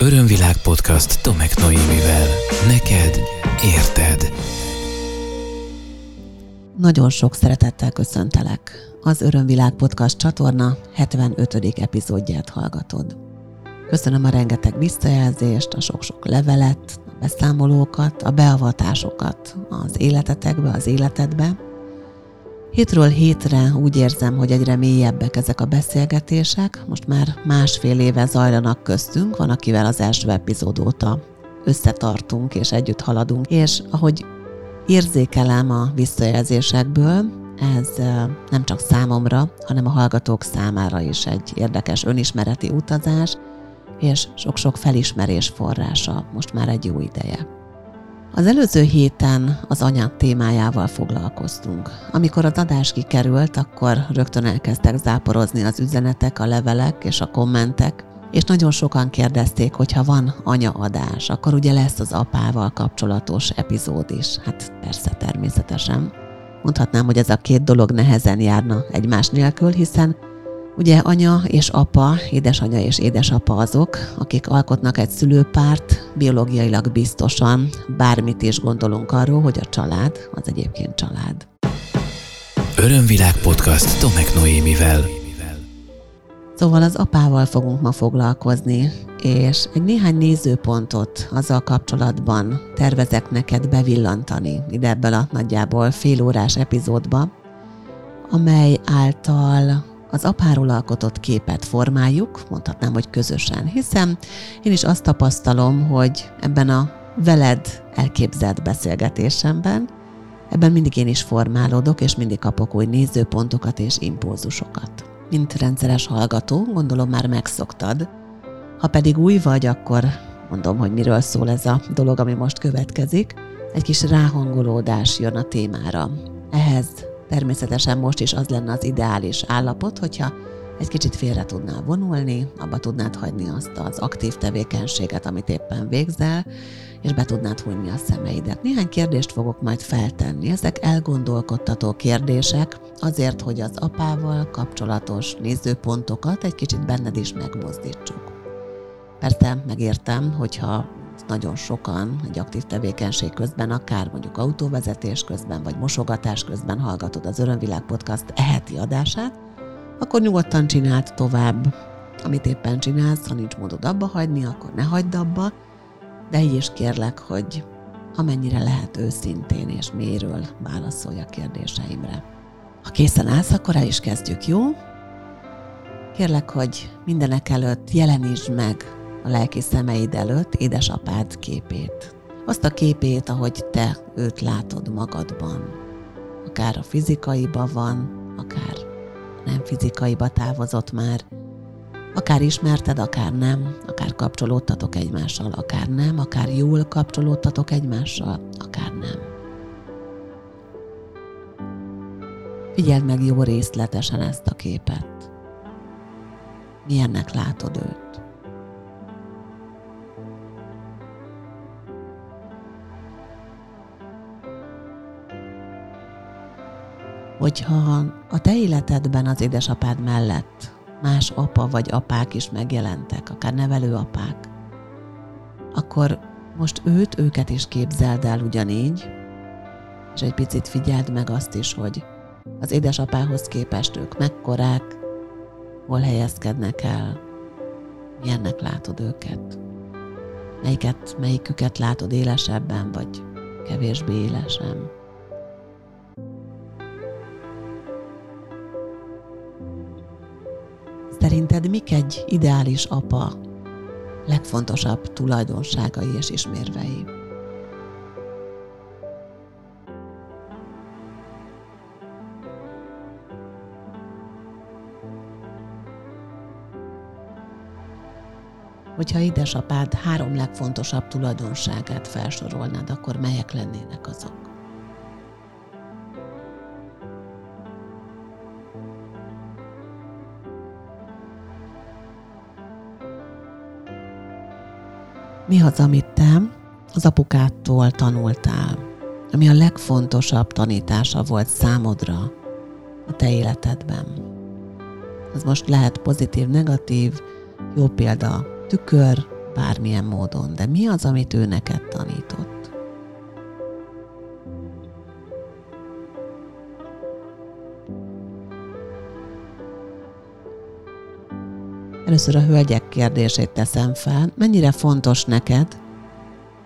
Örömvilág podcast Tomek Noémivel. Neked érted. Nagyon sok szeretettel köszöntelek. Az Örömvilág podcast csatorna 75. epizódját hallgatod. Köszönöm a rengeteg visszajelzést, a sok-sok levelet, a beszámolókat, a beavatásokat az életetekbe, az életedbe, Hétről hétre úgy érzem, hogy egyre mélyebbek ezek a beszélgetések. Most már másfél éve zajlanak köztünk, van akivel az első epizód óta összetartunk és együtt haladunk, és ahogy érzékelem a visszajelzésekből, ez nem csak számomra, hanem a hallgatók számára is egy érdekes önismereti utazás, és sok-sok felismerés forrása most már egy jó ideje. Az előző héten az anyák témájával foglalkoztunk. Amikor az adás kikerült, akkor rögtön elkezdtek záporozni az üzenetek, a levelek és a kommentek, és nagyon sokan kérdezték, hogy ha van anyaadás, akkor ugye lesz az apával kapcsolatos epizód is. Hát persze, természetesen. Mondhatnám, hogy ez a két dolog nehezen járna egymás nélkül, hiszen Ugye anya és apa, édesanyja és édesapa azok, akik alkotnak egy szülőpárt, biológiailag biztosan, bármit is gondolunk arról, hogy a család az egyébként család. Örömvilág podcast Tomek Noémivel. Szóval az apával fogunk ma foglalkozni, és egy néhány nézőpontot azzal kapcsolatban tervezek neked bevillantani ide ebből a nagyjából félórás epizódba, amely által az apáról alkotott képet formáljuk, mondhatnám, hogy közösen, hiszen én is azt tapasztalom, hogy ebben a veled elképzelt beszélgetésemben, ebben mindig én is formálódok, és mindig kapok új nézőpontokat és impulzusokat. Mint rendszeres hallgató, gondolom már megszoktad. Ha pedig új vagy, akkor mondom, hogy miről szól ez a dolog, ami most következik. Egy kis ráhangolódás jön a témára. Ehhez Természetesen most is az lenne az ideális állapot, hogyha egy kicsit félre tudnál vonulni, abba tudnád hagyni azt az aktív tevékenységet, amit éppen végzel, és be tudnád hunyni a szemeidet. Néhány kérdést fogok majd feltenni. Ezek elgondolkodtató kérdések, azért, hogy az apával kapcsolatos nézőpontokat egy kicsit benned is megmozdítsuk. Persze megértem, hogyha nagyon sokan egy aktív tevékenység közben, akár mondjuk autóvezetés közben, vagy mosogatás közben hallgatod az Örömvilág Podcast eheti adását, akkor nyugodtan csináld tovább, amit éppen csinálsz, ha nincs módod abba hagyni, akkor ne hagyd abba, de így is kérlek, hogy amennyire lehet őszintén és mélyről válaszolj a kérdéseimre. Ha készen állsz, akkor el is kezdjük, jó? Kérlek, hogy mindenek előtt jelenítsd meg a lelki szemeid előtt édesapád képét. Azt a képét, ahogy te őt látod magadban. Akár a fizikaiba van, akár nem fizikaiba távozott már, akár ismerted, akár nem, akár kapcsolódtatok egymással, akár nem, akár jól kapcsolódtatok egymással, akár nem. Figyeld meg jó részletesen ezt a képet. Milyennek látod őt? Hogyha a te életedben az édesapád mellett más apa vagy apák is megjelentek, akár nevelőapák, akkor most őt, őket is képzeld el ugyanígy, és egy picit figyeld meg azt is, hogy az édesapához képest ők mekkorák, hol helyezkednek el, milyennek látod őket, melyiket, melyiküket látod élesebben, vagy kevésbé élesen. Szerinted mik egy ideális apa legfontosabb tulajdonságai és ismérvei? Hogyha édesapád három legfontosabb tulajdonságát felsorolnád, akkor melyek lennének azok? Mi az, amit te az apukától tanultál, ami a legfontosabb tanítása volt számodra a te életedben? Ez most lehet pozitív, negatív, jó példa, tükör, bármilyen módon, de mi az, amit ő neked tanított? Először a hölgyek kérdését teszem fel. Mennyire fontos neked,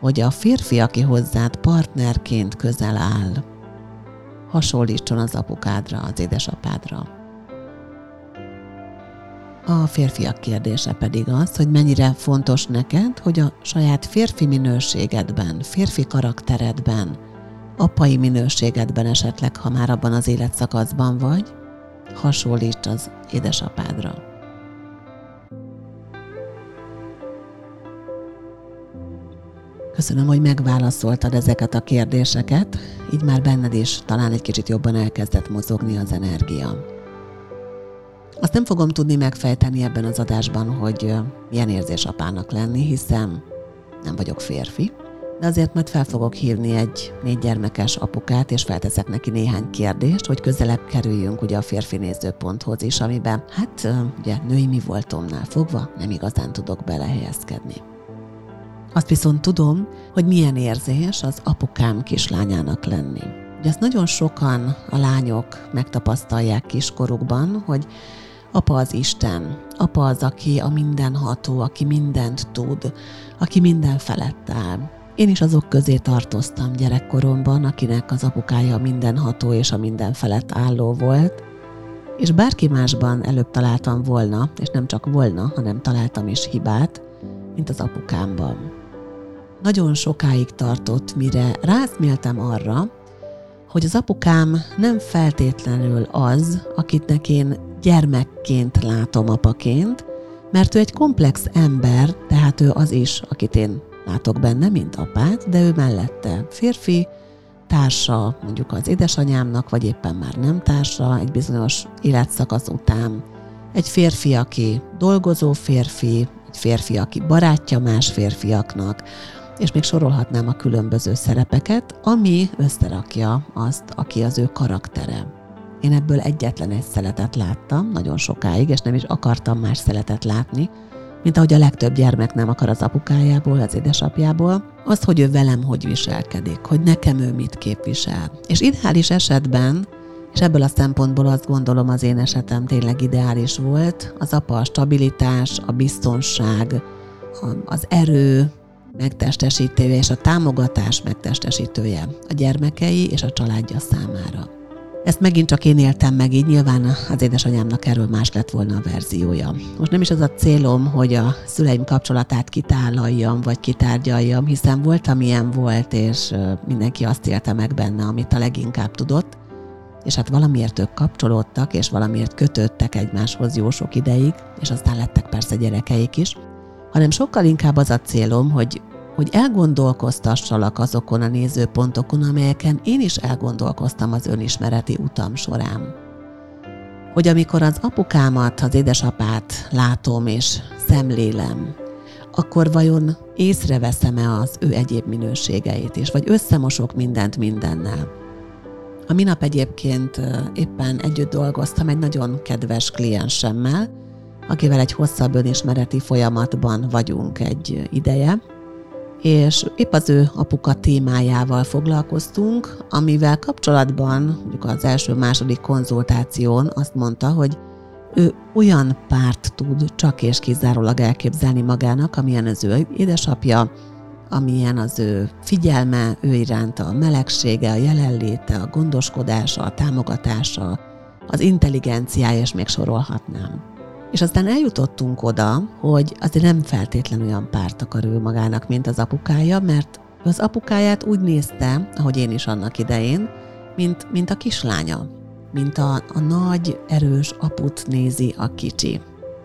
hogy a férfi, aki hozzád partnerként közel áll, hasonlítson az apukádra, az édesapádra. A férfiak kérdése pedig az, hogy mennyire fontos neked, hogy a saját férfi minőségedben, férfi karakteredben, apai minőségedben esetleg, ha már abban az életszakaszban vagy, hasonlíts az édesapádra. Köszönöm, hogy megválaszoltad ezeket a kérdéseket, így már benned is talán egy kicsit jobban elkezdett mozogni az energia. Azt nem fogom tudni megfejteni ebben az adásban, hogy milyen érzés apának lenni, hiszen nem vagyok férfi, de azért majd fel fogok hívni egy négy gyermekes apukát, és felteszek neki néhány kérdést, hogy közelebb kerüljünk ugye a férfi nézőponthoz is, amiben hát ugye női mi voltomnál fogva nem igazán tudok belehelyezkedni. Azt viszont tudom, hogy milyen érzés az apukám kislányának lenni. Ugye ezt nagyon sokan a lányok megtapasztalják kiskorukban, hogy apa az Isten, apa az, aki a mindenható, aki mindent tud, aki minden felett áll. Én is azok közé tartoztam gyerekkoromban, akinek az apukája mindenható és a minden felett álló volt, és bárki másban előbb találtam volna, és nem csak volna, hanem találtam is hibát, mint az apukámban nagyon sokáig tartott, mire rászméltem arra, hogy az apukám nem feltétlenül az, akit én gyermekként látom apaként, mert ő egy komplex ember, tehát ő az is, akit én látok benne, mint apát, de ő mellette férfi, társa mondjuk az édesanyámnak, vagy éppen már nem társa egy bizonyos életszakasz után. Egy férfi, aki dolgozó férfi, egy férfi, aki barátja más férfiaknak, és még sorolhatnám a különböző szerepeket, ami összerakja azt, aki az ő karaktere. Én ebből egyetlen egy szeletet láttam nagyon sokáig, és nem is akartam más szeletet látni, mint ahogy a legtöbb gyermek nem akar az apukájából, az édesapjából, az, hogy ő velem hogy viselkedik, hogy nekem ő mit képvisel. És ideális esetben, és ebből a szempontból azt gondolom az én esetem tényleg ideális volt, az apa a stabilitás, a biztonság, az erő, megtestesítője és a támogatás megtestesítője a gyermekei és a családja számára. Ezt megint csak én éltem meg, így nyilván az édesanyámnak erről más lett volna a verziója. Most nem is az a célom, hogy a szüleim kapcsolatát kitálaljam, vagy kitárgyaljam, hiszen volt, amilyen volt, és mindenki azt élte meg benne, amit a leginkább tudott, és hát valamiért ők kapcsolódtak, és valamiért kötődtek egymáshoz jó sok ideig, és aztán lettek persze gyerekeik is hanem sokkal inkább az a célom, hogy, hogy elgondolkoztassalak azokon a nézőpontokon, amelyeken én is elgondolkoztam az önismereti utam során. Hogy amikor az apukámat, az édesapát látom és szemlélem, akkor vajon észreveszem-e az ő egyéb minőségeit is, vagy összemosok mindent mindennel. A minap egyébként éppen együtt dolgoztam egy nagyon kedves kliensemmel, akivel egy hosszabb önismereti folyamatban vagyunk egy ideje, és épp az ő apuka témájával foglalkoztunk, amivel kapcsolatban, mondjuk az első-második konzultáción azt mondta, hogy ő olyan párt tud csak és kizárólag elképzelni magának, amilyen az ő édesapja, amilyen az ő figyelme, ő iránta a melegsége, a jelenléte, a gondoskodása, a támogatása, az intelligenciája, és még sorolhatnám. És aztán eljutottunk oda, hogy azért nem feltétlen olyan párt akar ő magának, mint az apukája, mert az apukáját úgy nézte, ahogy én is annak idején, mint, mint a kislánya, mint a, a nagy, erős aput nézi a kicsi.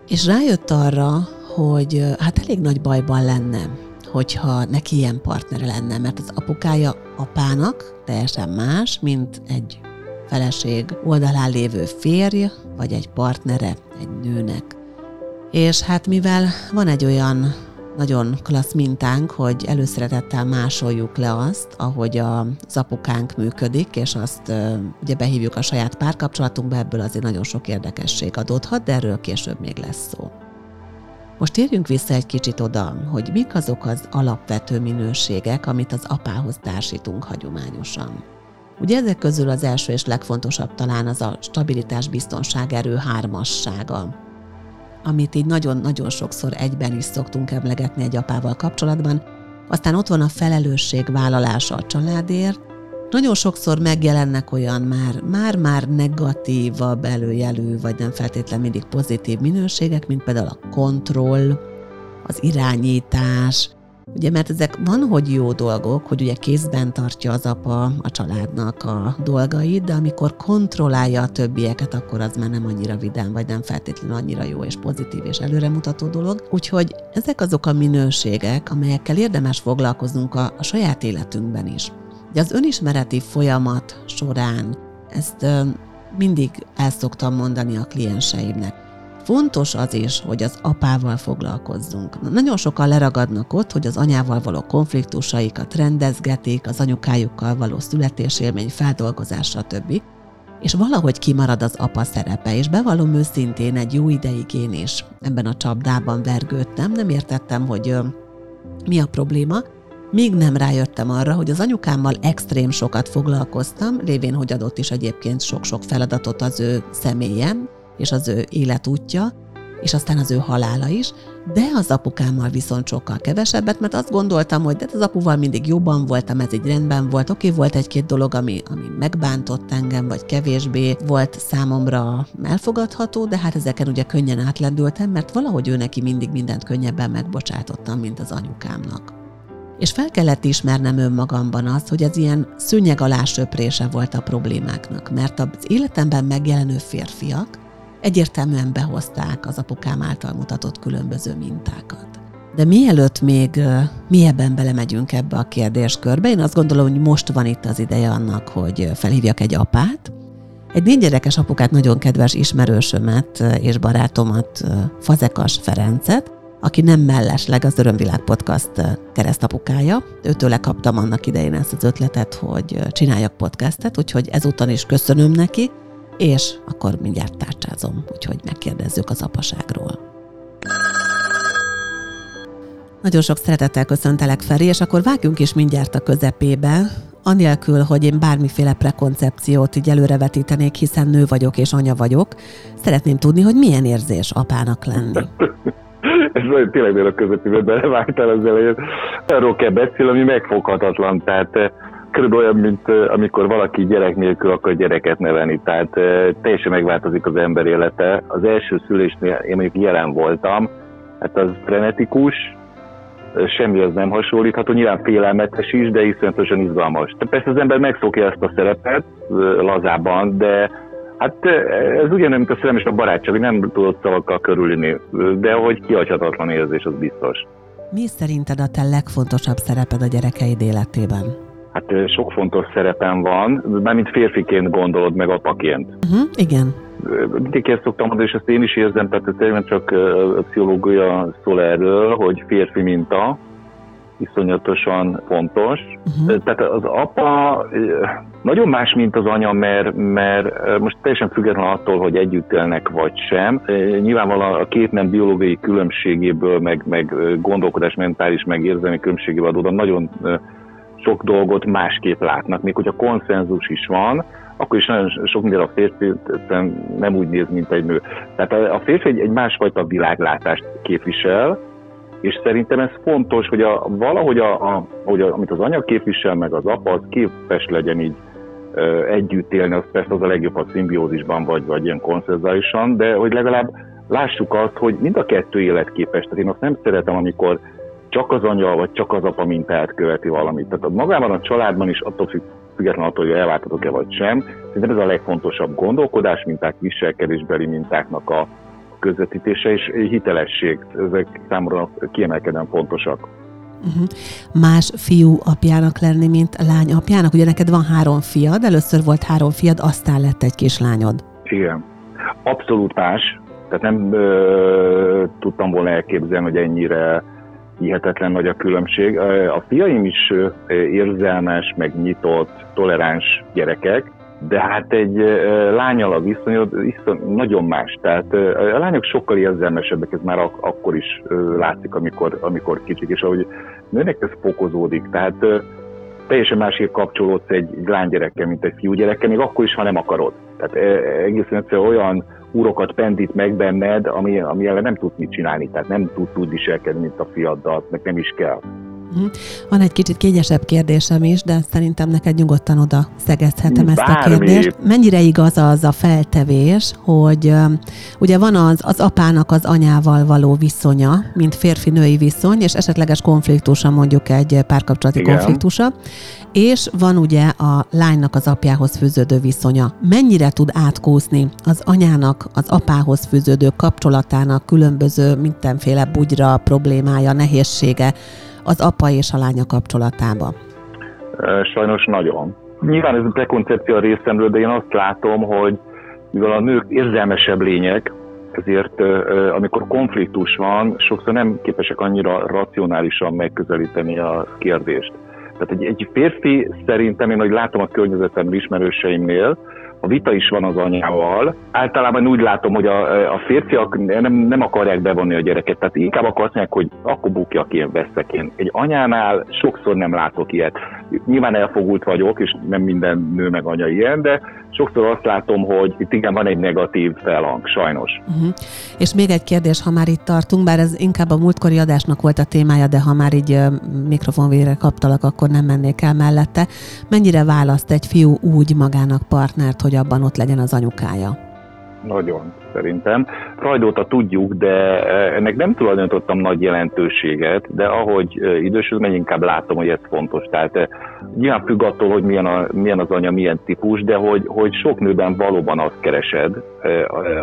És rájött arra, hogy hát elég nagy bajban lenne, hogyha neki ilyen partnere lenne, mert az apukája apának teljesen más, mint egy feleség oldalán lévő férj, vagy egy partnere egy nőnek. És hát mivel van egy olyan nagyon klassz mintánk, hogy előszeretettel másoljuk le azt, ahogy az apukánk működik, és azt ugye behívjuk a saját párkapcsolatunkba, ebből azért nagyon sok érdekesség adódhat, de erről később még lesz szó. Most térjünk vissza egy kicsit oda, hogy mik azok az alapvető minőségek, amit az apához társítunk hagyományosan. Ugye ezek közül az első és legfontosabb talán az a stabilitás biztonság erő hármassága, amit így nagyon-nagyon sokszor egyben is szoktunk emlegetni egy apával kapcsolatban. Aztán ott van a felelősség vállalása a családért, nagyon sokszor megjelennek olyan már, már-már negatívabb előjelű, vagy nem feltétlenül mindig pozitív minőségek, mint például a kontroll, az irányítás, Ugye, mert ezek van, hogy jó dolgok, hogy ugye kézben tartja az apa a családnak a dolgait, de amikor kontrollálja a többieket, akkor az már nem annyira vidám, vagy nem feltétlenül annyira jó és pozitív és előremutató dolog. Úgyhogy ezek azok a minőségek, amelyekkel érdemes foglalkoznunk a, a saját életünkben is. De az önismereti folyamat során ezt mindig el szoktam mondani a klienseimnek. Fontos az is, hogy az apával foglalkozzunk. Nagyon sokan leragadnak ott, hogy az anyával való konfliktusaikat rendezgetik, az anyukájukkal való születésélmény feldolgozása, stb. És valahogy kimarad az apa szerepe, és bevallom őszintén egy jó ideig én is ebben a csapdában vergődtem, nem értettem, hogy mi a probléma, Míg nem rájöttem arra, hogy az anyukámmal extrém sokat foglalkoztam, lévén, hogy adott is egyébként sok-sok feladatot az ő személyem és az ő életútja, és aztán az ő halála is, de az apukámmal viszont sokkal kevesebbet, mert azt gondoltam, hogy de az apuval mindig jobban voltam, ez így rendben volt, oké, volt egy-két dolog, ami, ami megbántott engem, vagy kevésbé volt számomra elfogadható, de hát ezeken ugye könnyen átlendültem, mert valahogy ő neki mindig mindent könnyebben megbocsátottam, mint az anyukámnak. És fel kellett ismernem önmagamban azt, hogy ez ilyen szőnyeg alá söprése volt a problémáknak, mert az életemben megjelenő férfiak egyértelműen behozták az apukám által mutatott különböző mintákat. De mielőtt még mélyebben belemegyünk ebbe a kérdéskörbe, én azt gondolom, hogy most van itt az ideje annak, hogy felhívjak egy apát, egy négy gyerekes apukát, nagyon kedves ismerősömet és barátomat, Fazekas Ferencet, aki nem mellesleg az Örömvilág Podcast keresztapukája. Őtőle kaptam annak idején ezt az ötletet, hogy csináljak podcastet, úgyhogy ezúton is köszönöm neki, és akkor mindjárt tárcsázom, úgyhogy megkérdezzük az apaságról. Nagyon sok szeretettel köszöntelek, Feri, és akkor vágjunk is mindjárt a közepébe, anélkül, hogy én bármiféle prekoncepciót így előrevetítenék, hiszen nő vagyok és anya vagyok. Szeretném tudni, hogy milyen érzés apának lenni. ez nagyon tényleg a közepébe belevágtál az elején. Arról kell beszélni, ami megfoghatatlan. Tehát eh, körülbelül olyan, mint amikor valaki gyerek nélkül akar gyereket nevelni. Tehát eh, teljesen megváltozik az ember élete. Az első szülésnél én mondjuk jelen voltam, hát az frenetikus, semmi az nem hasonlítható, nyilván félelmetes is, de iszonyatosan izgalmas. Tehát persze az ember megszokja ezt a szerepet lazában, de Hát ez ugyanúgy, mint a szerelem és a barátság, hogy nem tudod szavakkal körülni, de hogy kihagyhatatlan érzés, az biztos. Mi szerinted a te legfontosabb szereped a gyerekeid életében? Hát sok fontos szerepem van, mármint férfiként gondolod meg apaként. Uh-huh, igen. Mindig ezt szoktam mondani, és ezt én is érzem, tehát ez csak a pszichológia szól erről, hogy férfi minta, iszonyatosan fontos. Uh-huh. Tehát az apa nagyon más, mint az anya, mert, mert most teljesen független attól, hogy együtt élnek vagy sem. Nyilvánvalóan a két nem biológiai különbségéből, meg, meg gondolkodás mentális, meg érzelmi különbségéből adódóan nagyon sok dolgot másképp látnak. Még hogyha konszenzus is van, akkor is nagyon sok minden a férfi nem úgy néz, mint egy nő. Tehát a férfi egy, egy másfajta világlátást képvisel, és szerintem ez fontos, hogy a, valahogy a, a, hogy a, amit az anya képvisel, meg az apa, az képes legyen így ö, együtt élni, az persze az a legjobb, a szimbiózisban vagy, vagy ilyen konszenzálisan, de hogy legalább lássuk azt, hogy mind a kettő életképes. Tehát én azt nem szeretem, amikor csak az anya, vagy csak az apa mintát követi valamit. Tehát magában a családban is attól függ, függetlenül attól, hogy elváltatok-e vagy sem. Szerintem ez a legfontosabb gondolkodás minták, viselkedésbeli mintáknak a, közvetítése és hitelesség, ezek számomra kiemelkedően fontosak. Uh-huh. Más fiú apjának lenni, mint lány apjának? Ugye neked van három fiad, először volt három fiad, aztán lett egy kislányod. Igen. Abszolút más. Tehát nem ö, tudtam volna elképzelni, hogy ennyire hihetetlen nagy a különbség. A fiaim is érzelmes, meg nyitott, toleráns gyerekek, de hát egy lányal a viszonyod nagyon más. Tehát a lányok sokkal érzelmesebbek, ez már ak- akkor is látszik, amikor, amikor kicsik, és ahogy nőnek ez fokozódik. Tehát teljesen másképp kapcsolódsz egy lánygyerekkel, mint egy fiúgyerekkel, még akkor is, ha nem akarod. Tehát egészen egyszerűen olyan úrokat pendít meg benned, ami, ami ellen nem tudsz mit csinálni, tehát nem tudsz úgy viselkedni, mint a fiaddal, meg nem is kell. Mhm. Van egy kicsit kényesebb kérdésem is, de szerintem neked nyugodtan oda szegezhetem ezt a kérdést. Mennyire igaz az a feltevés, hogy ugye van az, az apának az anyával való viszonya, mint férfi-női viszony, és esetleges konfliktusa, mondjuk egy párkapcsolati Igen. konfliktusa, és van ugye a lánynak az apjához fűződő viszonya. Mennyire tud átkúszni az anyának az apához fűződő kapcsolatának különböző mindenféle bugyra, problémája, nehézsége, az apa és a lánya kapcsolatába? Sajnos nagyon. Nyilván ez a prekoncepció a részemről, de én azt látom, hogy mivel a nők érzelmesebb lények, ezért amikor konfliktus van, sokszor nem képesek annyira racionálisan megközelíteni a kérdést. Tehát egy, egy férfi szerintem, én hogy látom a környezetem ismerőseimnél, a vita is van az anyával. Általában úgy látom, hogy a, a férfiak nem, nem akarják bevonni a gyereket, tehát inkább mondják, hogy akkor bukjak én, veszek én. Egy anyánál sokszor nem látok ilyet. Nyilván elfogult vagyok, és nem minden nő meg anya ilyen, de sokszor azt látom, hogy itt igen van egy negatív felhang, sajnos. Uh-huh. És még egy kérdés, ha már itt tartunk, bár ez inkább a múltkori adásnak volt a témája, de ha már így mikrofonvére kaptalak, akkor nem mennék el mellette. Mennyire választ egy fiú úgy magának partnert, hogy abban ott legyen az anyukája? Nagyon, szerintem. Rajdóta tudjuk, de e, ennek nem tulajdonítottam nagy jelentőséget, de ahogy e, idősödöm, meg inkább látom, hogy ez fontos. Tehát e, nyilván függ attól, hogy milyen, a, milyen az anya, milyen típus, de hogy, hogy sok nőben valóban azt keresed,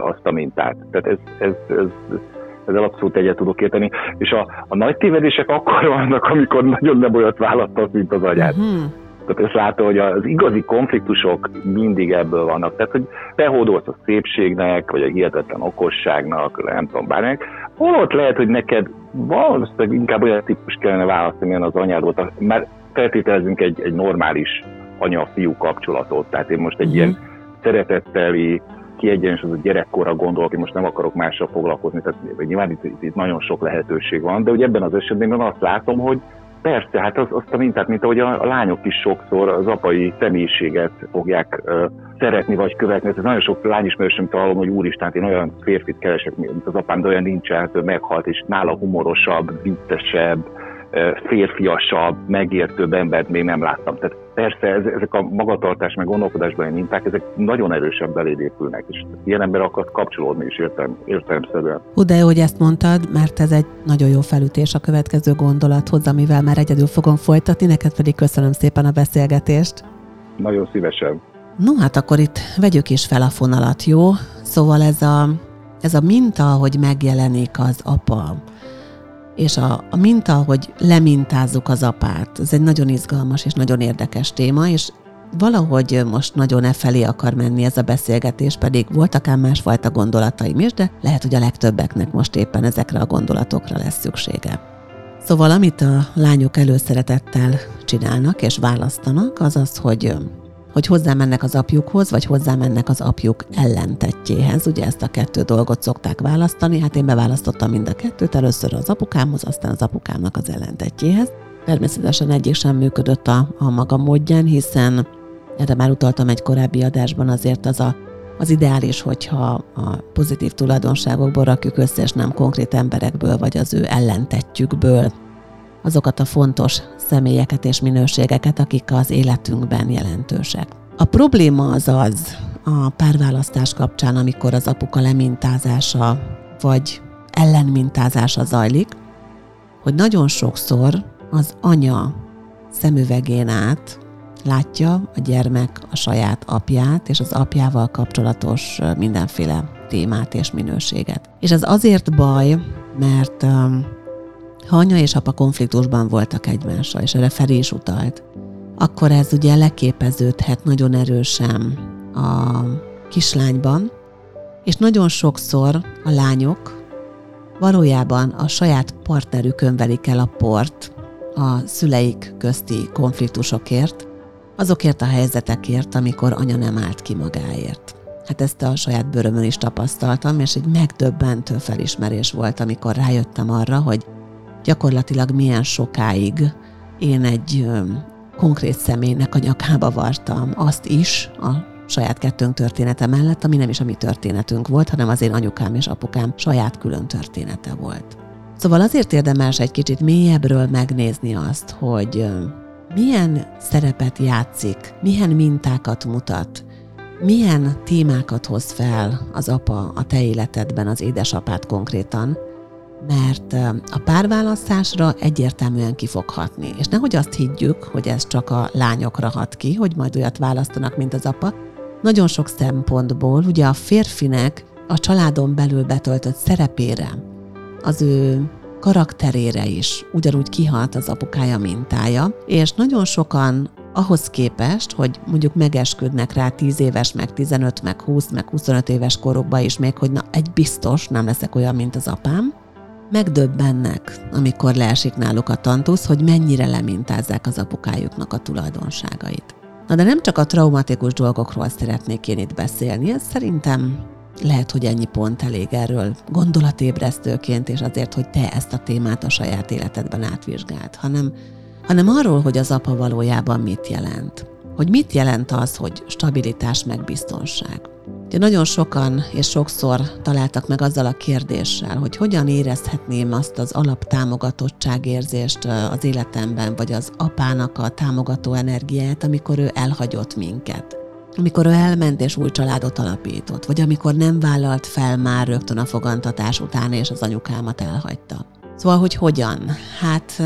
azt a mintát. Tehát ez, ez, ez, ezzel abszolút egyet tudok érteni. És a, a nagy tévedések akkor vannak, amikor nagyon nem olyat választasz, mint az anyád. Uh-huh. Tehát ezt látom, hogy az igazi konfliktusok mindig ebből vannak. Tehát, hogy behódolsz a szépségnek, vagy a hihetetlen okosságnak, nem tudom, bármilyen. Hol ott lehet, hogy neked valószínűleg inkább olyan típus kellene választani, milyen az anyád volt. Mert feltételezünk egy, egy normális anya-fiú kapcsolatot. Tehát én most egy uh-huh. ilyen szeretetteli, kiegyensúlyozott gyerekkorra gondolok, én most nem akarok mással foglalkozni, tehát nyilván itt, itt, itt nagyon sok lehetőség van, de ugye ebben az esetben azt látom, hogy Persze, hát az, azt a mintát, mint ahogy a, a lányok is sokszor az apai személyiséget fogják uh, szeretni vagy követni. Ez nagyon sok lányismerősöm hallom, hogy úristen, én olyan férfit keresek, mint az apám, de olyan nincsen, hát ő meghalt, és nála humorosabb, viccesebb, férfiasabb, megértőbb embert még nem láttam. Tehát persze ez, ezek a magatartás meg gondolkodásbeli minták, ezek nagyon erősen beléd épülnek, és ilyen ember akar kapcsolódni is értem, értelmszerűen. Hú, de jó, hogy ezt mondtad, mert ez egy nagyon jó felütés a következő gondolathoz, amivel már egyedül fogom folytatni, neked pedig köszönöm szépen a beszélgetést. Nagyon szívesen. No, hát akkor itt vegyük is fel a fonalat, jó? Szóval ez a, ez a minta, hogy megjelenik az apa, és a, a minta, hogy lemintázzuk az apát, ez egy nagyon izgalmas és nagyon érdekes téma, és valahogy most nagyon e felé akar menni ez a beszélgetés, pedig voltak ám másfajta gondolataim is, de lehet, hogy a legtöbbeknek most éppen ezekre a gondolatokra lesz szüksége. Szóval amit a lányok előszeretettel csinálnak és választanak, az az, hogy hogy hozzámennek az apjukhoz, vagy hozzámennek az apjuk ellentetjéhez. Ugye ezt a kettő dolgot szokták választani, hát én beválasztottam mind a kettőt, először az apukámhoz, aztán az apukámnak az ellentetjéhez. Természetesen egyik sem működött a, a maga módján, hiszen erre már utaltam egy korábbi adásban, azért az a az ideális, hogyha a pozitív tulajdonságokból rakjuk össze, és nem konkrét emberekből, vagy az ő ellentetjükből azokat a fontos személyeket és minőségeket, akik az életünkben jelentősek. A probléma az az a párválasztás kapcsán, amikor az apuka lemintázása vagy ellenmintázása zajlik, hogy nagyon sokszor az anya szemüvegén át látja a gyermek a saját apját és az apjával kapcsolatos mindenféle témát és minőséget. És ez azért baj, mert um, ha anya és apa konfliktusban voltak egymással, és erre Feri is utalt, akkor ez ugye leképeződhet nagyon erősen a kislányban, és nagyon sokszor a lányok valójában a saját partnerükön velik el a port a szüleik közti konfliktusokért, azokért a helyzetekért, amikor anya nem állt ki magáért. Hát ezt a saját bőrömön is tapasztaltam, és egy megdöbbentő felismerés volt, amikor rájöttem arra, hogy gyakorlatilag milyen sokáig én egy konkrét személynek a nyakába vartam azt is, a saját kettőnk története mellett, ami nem is a mi történetünk volt, hanem az én anyukám és apukám saját külön története volt. Szóval azért érdemes egy kicsit mélyebbről megnézni azt, hogy milyen szerepet játszik, milyen mintákat mutat, milyen témákat hoz fel az apa a te életedben, az édesapát konkrétan, mert a párválasztásra egyértelműen kifoghatni. És nehogy azt higgyük, hogy ez csak a lányokra hat ki, hogy majd olyat választanak, mint az apa. Nagyon sok szempontból ugye a férfinek a családon belül betöltött szerepére, az ő karakterére is ugyanúgy kihat az apukája mintája, és nagyon sokan ahhoz képest, hogy mondjuk megesküdnek rá 10 éves, meg 15, meg 20, meg 25 éves korokba is még, hogy na egy biztos nem leszek olyan, mint az apám, megdöbbennek, amikor leesik náluk a tantusz, hogy mennyire lemintázzák az apukájuknak a tulajdonságait. Na de nem csak a traumatikus dolgokról szeretnék én itt beszélni, ez szerintem lehet, hogy ennyi pont elég erről gondolatébresztőként, és azért, hogy te ezt a témát a saját életedben átvizsgáld, hanem, hanem arról, hogy az apa valójában mit jelent. Hogy mit jelent az, hogy stabilitás meg biztonság. Nagyon sokan és sokszor találtak meg azzal a kérdéssel, hogy hogyan érezhetném azt az alaptámogatottságérzést az életemben, vagy az apának a támogató energiát, amikor ő elhagyott minket amikor ő elment és új családot alapított, vagy amikor nem vállalt fel már rögtön a fogantatás után, és az anyukámat elhagyta. Szóval, hogy hogyan? Hát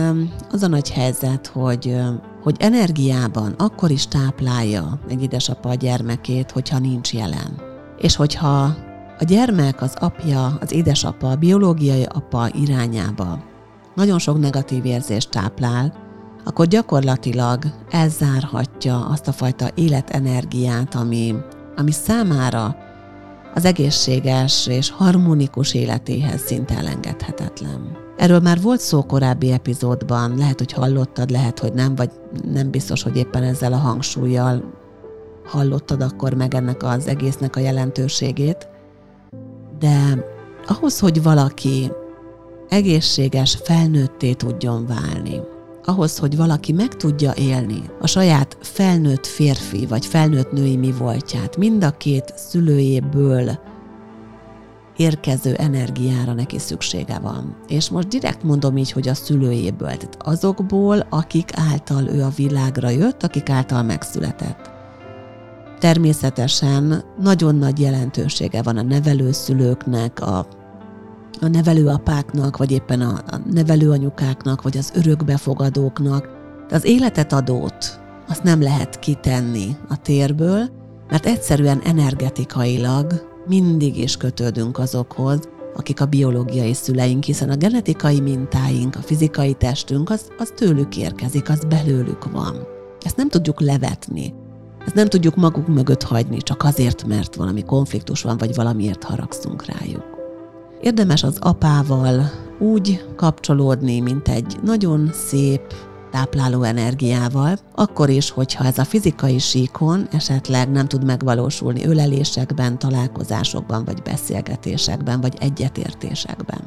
az a nagy helyzet, hogy, hogy energiában akkor is táplálja egy édesapa a gyermekét, hogyha nincs jelen. És hogyha a gyermek, az apja, az édesapa, a biológiai apa irányába nagyon sok negatív érzést táplál, akkor gyakorlatilag elzárhatja azt a fajta életenergiát, ami, ami számára az egészséges és harmonikus életéhez szinte elengedhetetlen. Erről már volt szó korábbi epizódban, lehet, hogy hallottad, lehet, hogy nem, vagy nem biztos, hogy éppen ezzel a hangsúlyjal hallottad akkor meg ennek az egésznek a jelentőségét, de ahhoz, hogy valaki egészséges felnőtté tudjon válni, ahhoz, hogy valaki meg tudja élni a saját felnőtt férfi vagy felnőtt női mi voltját, mind a két szülőjéből érkező energiára neki szüksége van. És most direkt mondom így, hogy a szülőjéből, tehát azokból, akik által ő a világra jött, akik által megszületett. Természetesen nagyon nagy jelentősége van a nevelőszülőknek, a a nevelőapáknak, vagy éppen a, a nevelőanyukáknak, vagy az örökbefogadóknak. De az életet adót azt nem lehet kitenni a térből, mert egyszerűen energetikailag mindig is kötődünk azokhoz, akik a biológiai szüleink, hiszen a genetikai mintáink, a fizikai testünk, az, az tőlük érkezik, az belőlük van. Ezt nem tudjuk levetni. Ezt nem tudjuk maguk mögött hagyni, csak azért, mert valami konfliktus van, vagy valamiért haragszunk rájuk. Érdemes az apával úgy kapcsolódni, mint egy nagyon szép, tápláló energiával, akkor is, hogyha ez a fizikai síkon esetleg nem tud megvalósulni ölelésekben, találkozásokban, vagy beszélgetésekben, vagy egyetértésekben.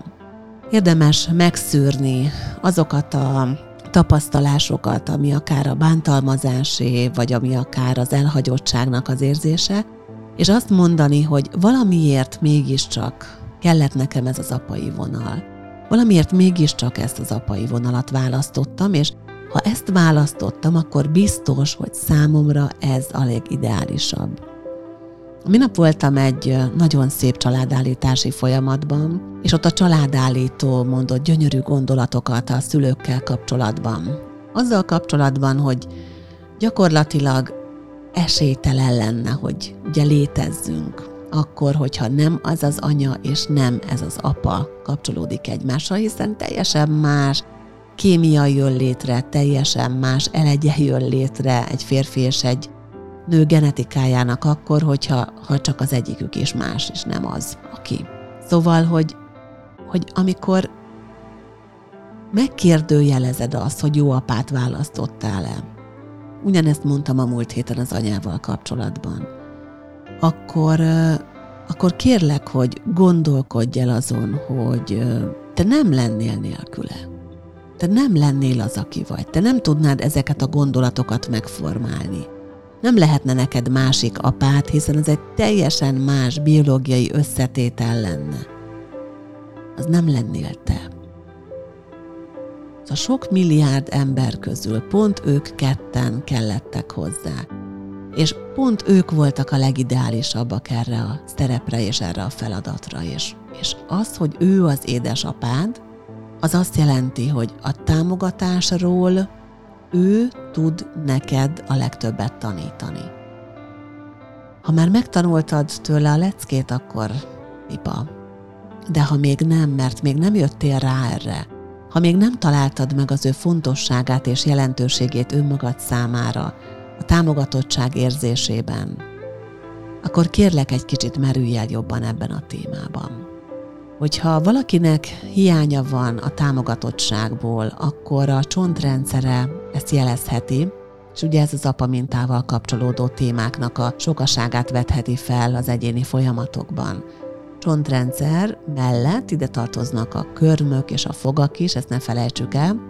Érdemes megszűrni azokat a tapasztalásokat, ami akár a bántalmazásé, vagy ami akár az elhagyottságnak az érzése, és azt mondani, hogy valamiért mégiscsak kellett nekem ez az apai vonal. Valamiért mégiscsak ezt az apai vonalat választottam, és ha ezt választottam, akkor biztos, hogy számomra ez a legideálisabb. Minap voltam egy nagyon szép családállítási folyamatban, és ott a családállító mondott gyönyörű gondolatokat a szülőkkel kapcsolatban. Azzal kapcsolatban, hogy gyakorlatilag esélytelen lenne, hogy ugye létezzünk, akkor, hogyha nem az az anya, és nem ez az apa kapcsolódik egymással, hiszen teljesen más kémia jön létre, teljesen más elegye jön létre egy férfi és egy nő genetikájának akkor, hogyha ha csak az egyikük is más, és nem az, aki. Szóval, hogy, hogy amikor megkérdőjelezed azt, hogy jó apát választottál-e, ugyanezt mondtam a múlt héten az anyával kapcsolatban, akkor, akkor kérlek, hogy gondolkodj el azon, hogy te nem lennél nélküle. Te nem lennél az, aki vagy. Te nem tudnád ezeket a gondolatokat megformálni. Nem lehetne neked másik apát, hiszen ez egy teljesen más biológiai összetétel lenne. Az nem lennél te. A sok milliárd ember közül pont ők ketten kellettek hozzá. És pont ők voltak a legideálisabbak erre a szerepre és erre a feladatra is. És az, hogy ő az édesapád, az azt jelenti, hogy a támogatásról ő tud neked a legtöbbet tanítani. Ha már megtanultad tőle a leckét, akkor pipa. De ha még nem, mert még nem jöttél rá erre, ha még nem találtad meg az ő fontosságát és jelentőségét önmagad számára, a támogatottság érzésében, akkor kérlek egy kicsit merülj el jobban ebben a témában. Hogyha valakinek hiánya van a támogatottságból, akkor a csontrendszere ezt jelezheti, és ugye ez az apa mintával kapcsolódó témáknak a sokaságát vetheti fel az egyéni folyamatokban. Csontrendszer mellett ide tartoznak a körmök és a fogak is, ezt ne felejtsük el.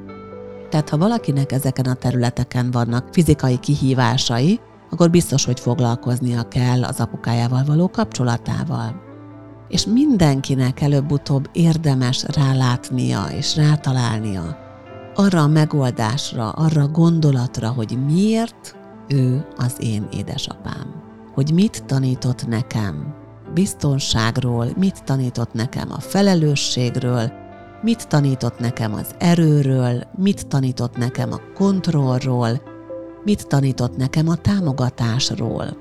Tehát ha valakinek ezeken a területeken vannak fizikai kihívásai, akkor biztos, hogy foglalkoznia kell az apukájával való kapcsolatával és mindenkinek előbb-utóbb érdemes rálátnia és rátalálnia arra a megoldásra, arra a gondolatra, hogy miért ő az én édesapám. Hogy mit tanított nekem biztonságról, mit tanított nekem a felelősségről, mit tanított nekem az erőről, mit tanított nekem a kontrollról, mit tanított nekem a támogatásról.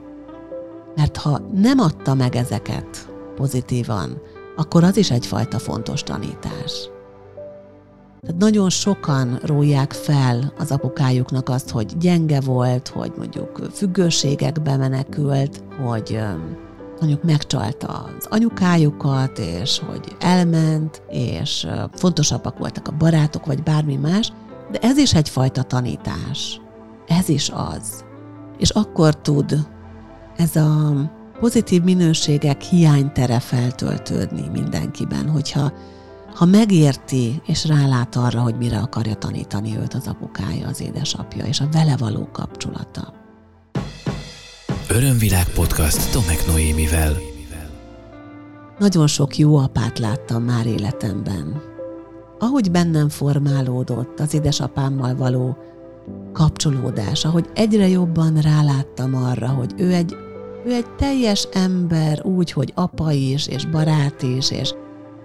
Mert ha nem adta meg ezeket, pozitívan, akkor az is egyfajta fontos tanítás. Tehát nagyon sokan róják fel az apukájuknak azt, hogy gyenge volt, hogy mondjuk függőségekbe menekült, hogy mondjuk megcsalta az anyukájukat, és hogy elment, és fontosabbak voltak a barátok, vagy bármi más, de ez is egyfajta tanítás. Ez is az. És akkor tud ez a pozitív minőségek hiánytere feltöltődni mindenkiben, hogyha ha megérti és rálát arra, hogy mire akarja tanítani őt az apukája, az édesapja és a vele való kapcsolata. Örömvilág podcast Tomek Noémivel. Nagyon sok jó apát láttam már életemben. Ahogy bennem formálódott az édesapámmal való kapcsolódás, ahogy egyre jobban ráláttam arra, hogy ő egy ő egy teljes ember, úgy, hogy apa is, és barát is, és,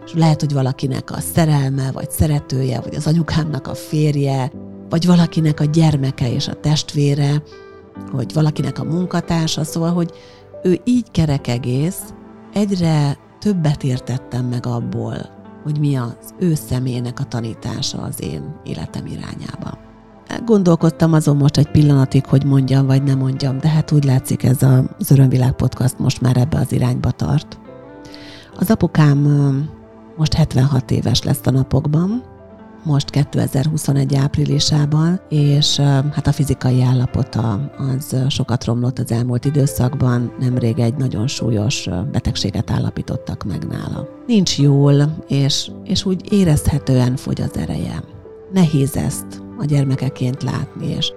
és lehet, hogy valakinek a szerelme, vagy szeretője, vagy az anyukámnak a férje, vagy valakinek a gyermeke és a testvére, hogy valakinek a munkatársa, szóval, hogy ő így kerek egész, egyre többet értettem meg abból, hogy mi az ő személynek a tanítása az én életem irányába. Gondolkodtam azon most egy pillanatig, hogy mondjam vagy nem mondjam, de hát úgy látszik ez az Örömvilág podcast most már ebbe az irányba tart. Az apukám most 76 éves lesz a napokban, most 2021 áprilisában, és hát a fizikai állapota az sokat romlott az elmúlt időszakban, nemrég egy nagyon súlyos betegséget állapítottak meg nála. Nincs jól, és, és úgy érezhetően fogy az ereje. Nehéz ezt a gyermekeként látni, és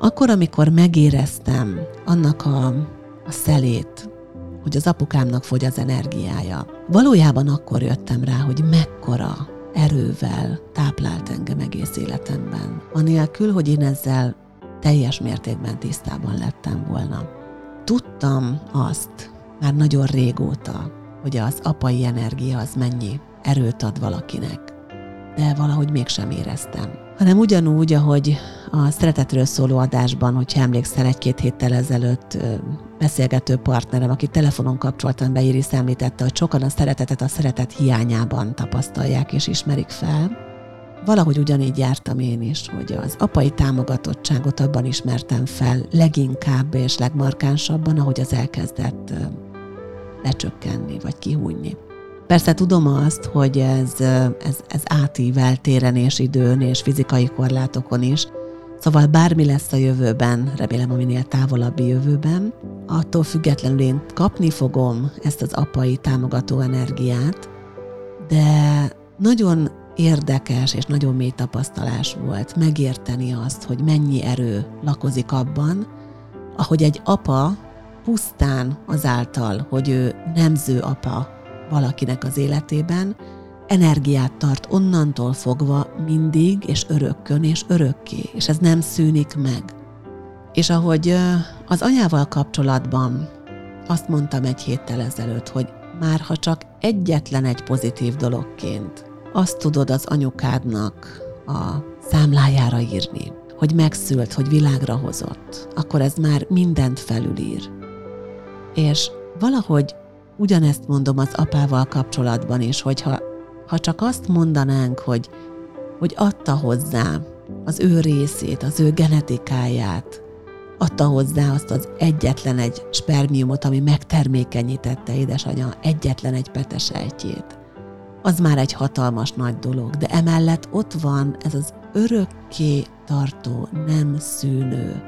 akkor, amikor megéreztem annak a, a szelét, hogy az apukámnak fogy az energiája, valójában akkor jöttem rá, hogy mekkora erővel táplált engem egész életemben, anélkül, hogy én ezzel teljes mértékben tisztában lettem volna. Tudtam azt már nagyon régóta, hogy az apai energia az mennyi erőt ad valakinek, de valahogy mégsem éreztem hanem ugyanúgy, ahogy a szeretetről szóló adásban, hogyha emlékszel, egy-két héttel ezelőtt beszélgető partnerem, aki telefonon kapcsoltan be Iris említette, hogy sokan a szeretetet a szeretet hiányában tapasztalják és ismerik fel. Valahogy ugyanígy jártam én is, hogy az apai támogatottságot abban ismertem fel leginkább és legmarkánsabban, ahogy az elkezdett lecsökkenni vagy kihújni. Persze tudom azt, hogy ez, ez, ez átível téren és időn és fizikai korlátokon is, Szóval bármi lesz a jövőben, remélem a minél távolabbi jövőben, attól függetlenül én kapni fogom ezt az apai támogató energiát, de nagyon érdekes és nagyon mély tapasztalás volt megérteni azt, hogy mennyi erő lakozik abban, ahogy egy apa pusztán azáltal, hogy ő nemző apa valakinek az életében, energiát tart onnantól fogva mindig, és örökkön, és örökké, és ez nem szűnik meg. És ahogy az anyával kapcsolatban azt mondtam egy héttel ezelőtt, hogy már ha csak egyetlen egy pozitív dologként azt tudod az anyukádnak a számlájára írni, hogy megszült, hogy világra hozott, akkor ez már mindent felülír. És valahogy ugyanezt mondom az apával kapcsolatban is, hogyha ha csak azt mondanánk, hogy, hogy adta hozzá az ő részét, az ő genetikáját, adta hozzá azt az egyetlen egy spermiumot, ami megtermékenyítette édesanyja egyetlen egy petesejtjét. Az már egy hatalmas nagy dolog, de emellett ott van ez az örökké tartó, nem szűnő,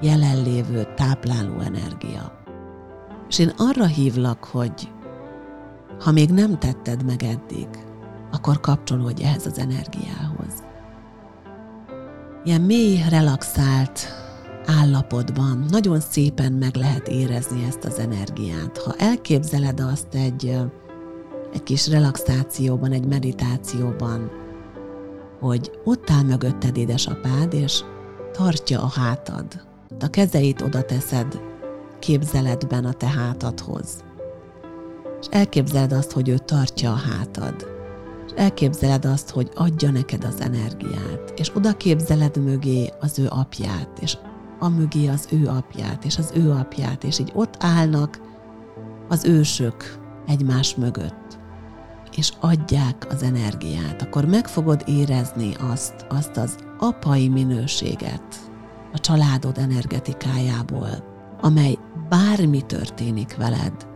jelenlévő, tápláló energia. És én arra hívlak, hogy ha még nem tetted meg eddig, akkor kapcsolódj ehhez az energiához. Ilyen mély, relaxált állapotban nagyon szépen meg lehet érezni ezt az energiát. Ha elképzeled azt egy, egy kis relaxációban, egy meditációban, hogy ott áll mögötted édesapád, és tartja a hátad. A kezeit oda teszed képzeletben a te hátadhoz. És elképzeled azt, hogy ő tartja a hátad. Elképzeled azt, hogy adja neked az energiát, és oda képzeled mögé az ő apját, és a mögé az ő apját, és az ő apját, és így ott állnak az ősök egymás mögött, és adják az energiát, akkor meg fogod érezni azt, azt az apai minőséget a családod energetikájából, amely bármi történik veled,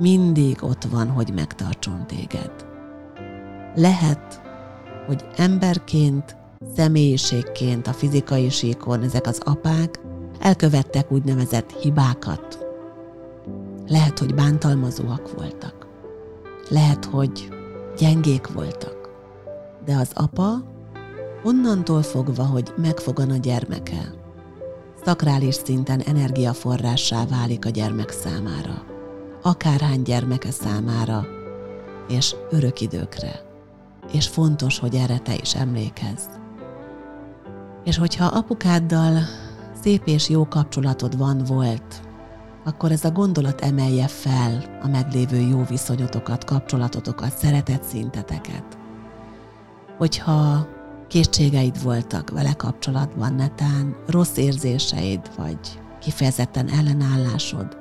mindig ott van, hogy megtartson téged. Lehet, hogy emberként, személyiségként a fizikai síkon ezek az apák elkövettek úgynevezett hibákat. Lehet, hogy bántalmazóak voltak. Lehet, hogy gyengék voltak. De az apa onnantól fogva, hogy megfogan a gyermeke, szakrális szinten energiaforrássá válik a gyermek számára, akárhány gyermeke számára, és örök időkre és fontos, hogy erre te is emlékezz. És hogyha apukáddal szép és jó kapcsolatod van volt, akkor ez a gondolat emelje fel a meglévő jó viszonyotokat, kapcsolatotokat, szeretet szinteteket. Hogyha kétségeid voltak vele kapcsolatban, netán rossz érzéseid, vagy kifejezetten ellenállásod,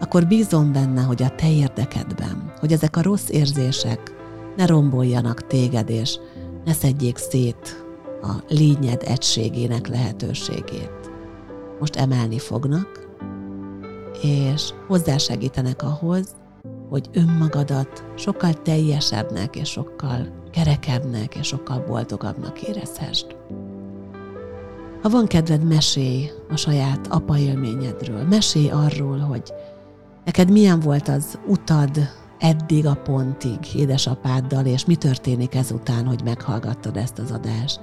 akkor bízom benne, hogy a te érdekedben, hogy ezek a rossz érzések ne romboljanak téged, és ne szedjék szét a lényed egységének lehetőségét. Most emelni fognak, és hozzásegítenek ahhoz, hogy önmagadat sokkal teljesebbnek, és sokkal kerekebbnek, és sokkal boldogabbnak érezhessd. Ha van kedved, mesélj a saját apa élményedről. Mesélj arról, hogy neked milyen volt az utad eddig a pontig édesapáddal, és mi történik ezután, hogy meghallgattad ezt az adást.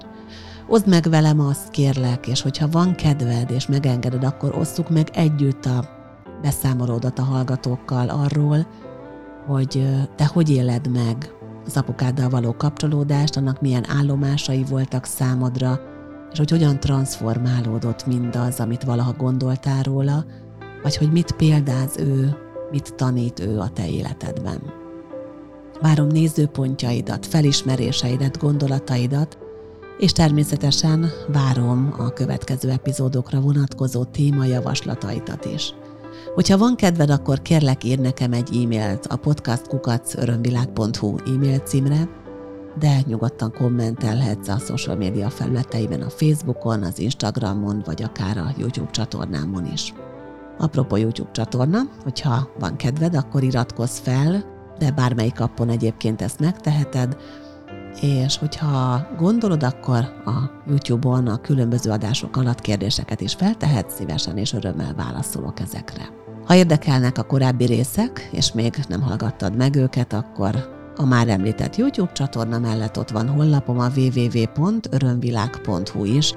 Oszd meg velem azt, kérlek, és hogyha van kedved, és megengeded, akkor osszuk meg együtt a beszámolódat a hallgatókkal arról, hogy te hogy éled meg az apukáddal való kapcsolódást, annak milyen állomásai voltak számodra, és hogy hogyan transformálódott mindaz, amit valaha gondoltál róla, vagy hogy mit példáz ő mit tanít ő a te életedben. Várom nézőpontjaidat, felismeréseidet, gondolataidat, és természetesen várom a következő epizódokra vonatkozó téma javaslataitat is. Hogyha van kedved, akkor kérlek ír nekem egy e-mailt a podcastkukacörömvilág.hu e-mail címre, de nyugodtan kommentelhetsz a social média felületeiben a Facebookon, az Instagramon, vagy akár a YouTube csatornámon is. Apropó YouTube csatorna, hogyha van kedved, akkor iratkozz fel, de bármelyik appon egyébként ezt megteheted, és hogyha gondolod, akkor a YouTube-on a különböző adások alatt kérdéseket is feltehet, szívesen és örömmel válaszolok ezekre. Ha érdekelnek a korábbi részek, és még nem hallgattad meg őket, akkor a már említett YouTube csatorna mellett ott van honlapom a www.örömvilág.hu is,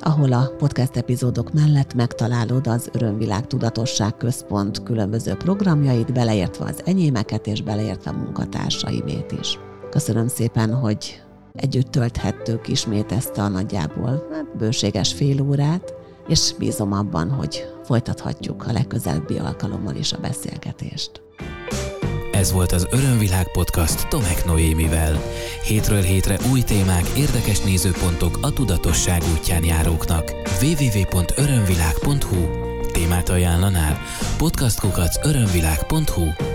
ahol a podcast epizódok mellett megtalálod az Örömvilág Tudatosság Központ különböző programjait, beleértve az enyémeket és beleértve a munkatársaimét is. Köszönöm szépen, hogy együtt tölthettük ismét ezt a nagyjából hát bőséges fél órát, és bízom abban, hogy folytathatjuk a legközelebbi alkalommal is a beszélgetést. Ez volt az Örömvilág podcast Tomek Noémivel. Hétről hétre új témák, érdekes nézőpontok a tudatosság útján járóknak. www.örömvilág.hu Témát ajánlanál? podcastkukac örömvilág.hu